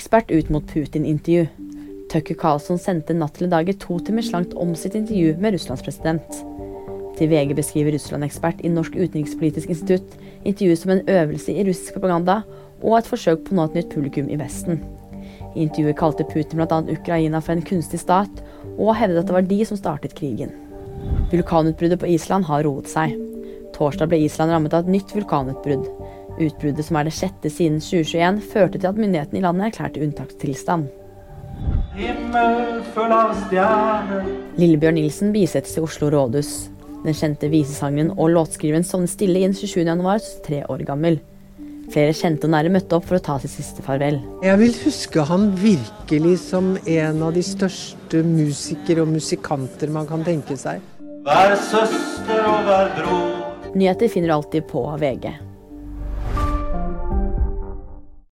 Ekspert ut mot Putin-intervju. Tucker Carlson sendte natt til i dag et to timers langt om sitt intervju med Russlands president. Til VG beskriver Russland-ekspert i Norsk utenrikspolitisk institutt intervjuet som en øvelse i russisk propaganda og et forsøk på å nå et nytt publikum i Vesten. I intervjuet kalte Putin bl.a. Ukraina for en kunstig stat, og hevdet at det var de som startet krigen. Vulkanutbruddet på Island har roet seg. Torsdag ble Island rammet av et nytt vulkanutbrudd. Utbruddet, som er det sjette siden 2021, førte til at myndighetene i landet erklærte unntakstilstand. Himmel full av Lillebjørn Nilsen bisettes i Oslo rådhus. Den kjente visesangeren og låtskriveren sovnet stille inn 27.1, tre år gammel. Flere kjente og nære møtte opp for å ta sitt siste farvel. Jeg vil huske han virkelig som en av de største musikere og musikanter man kan tenke seg. Vær søster og vær bror Nyheter finner du alltid på VG.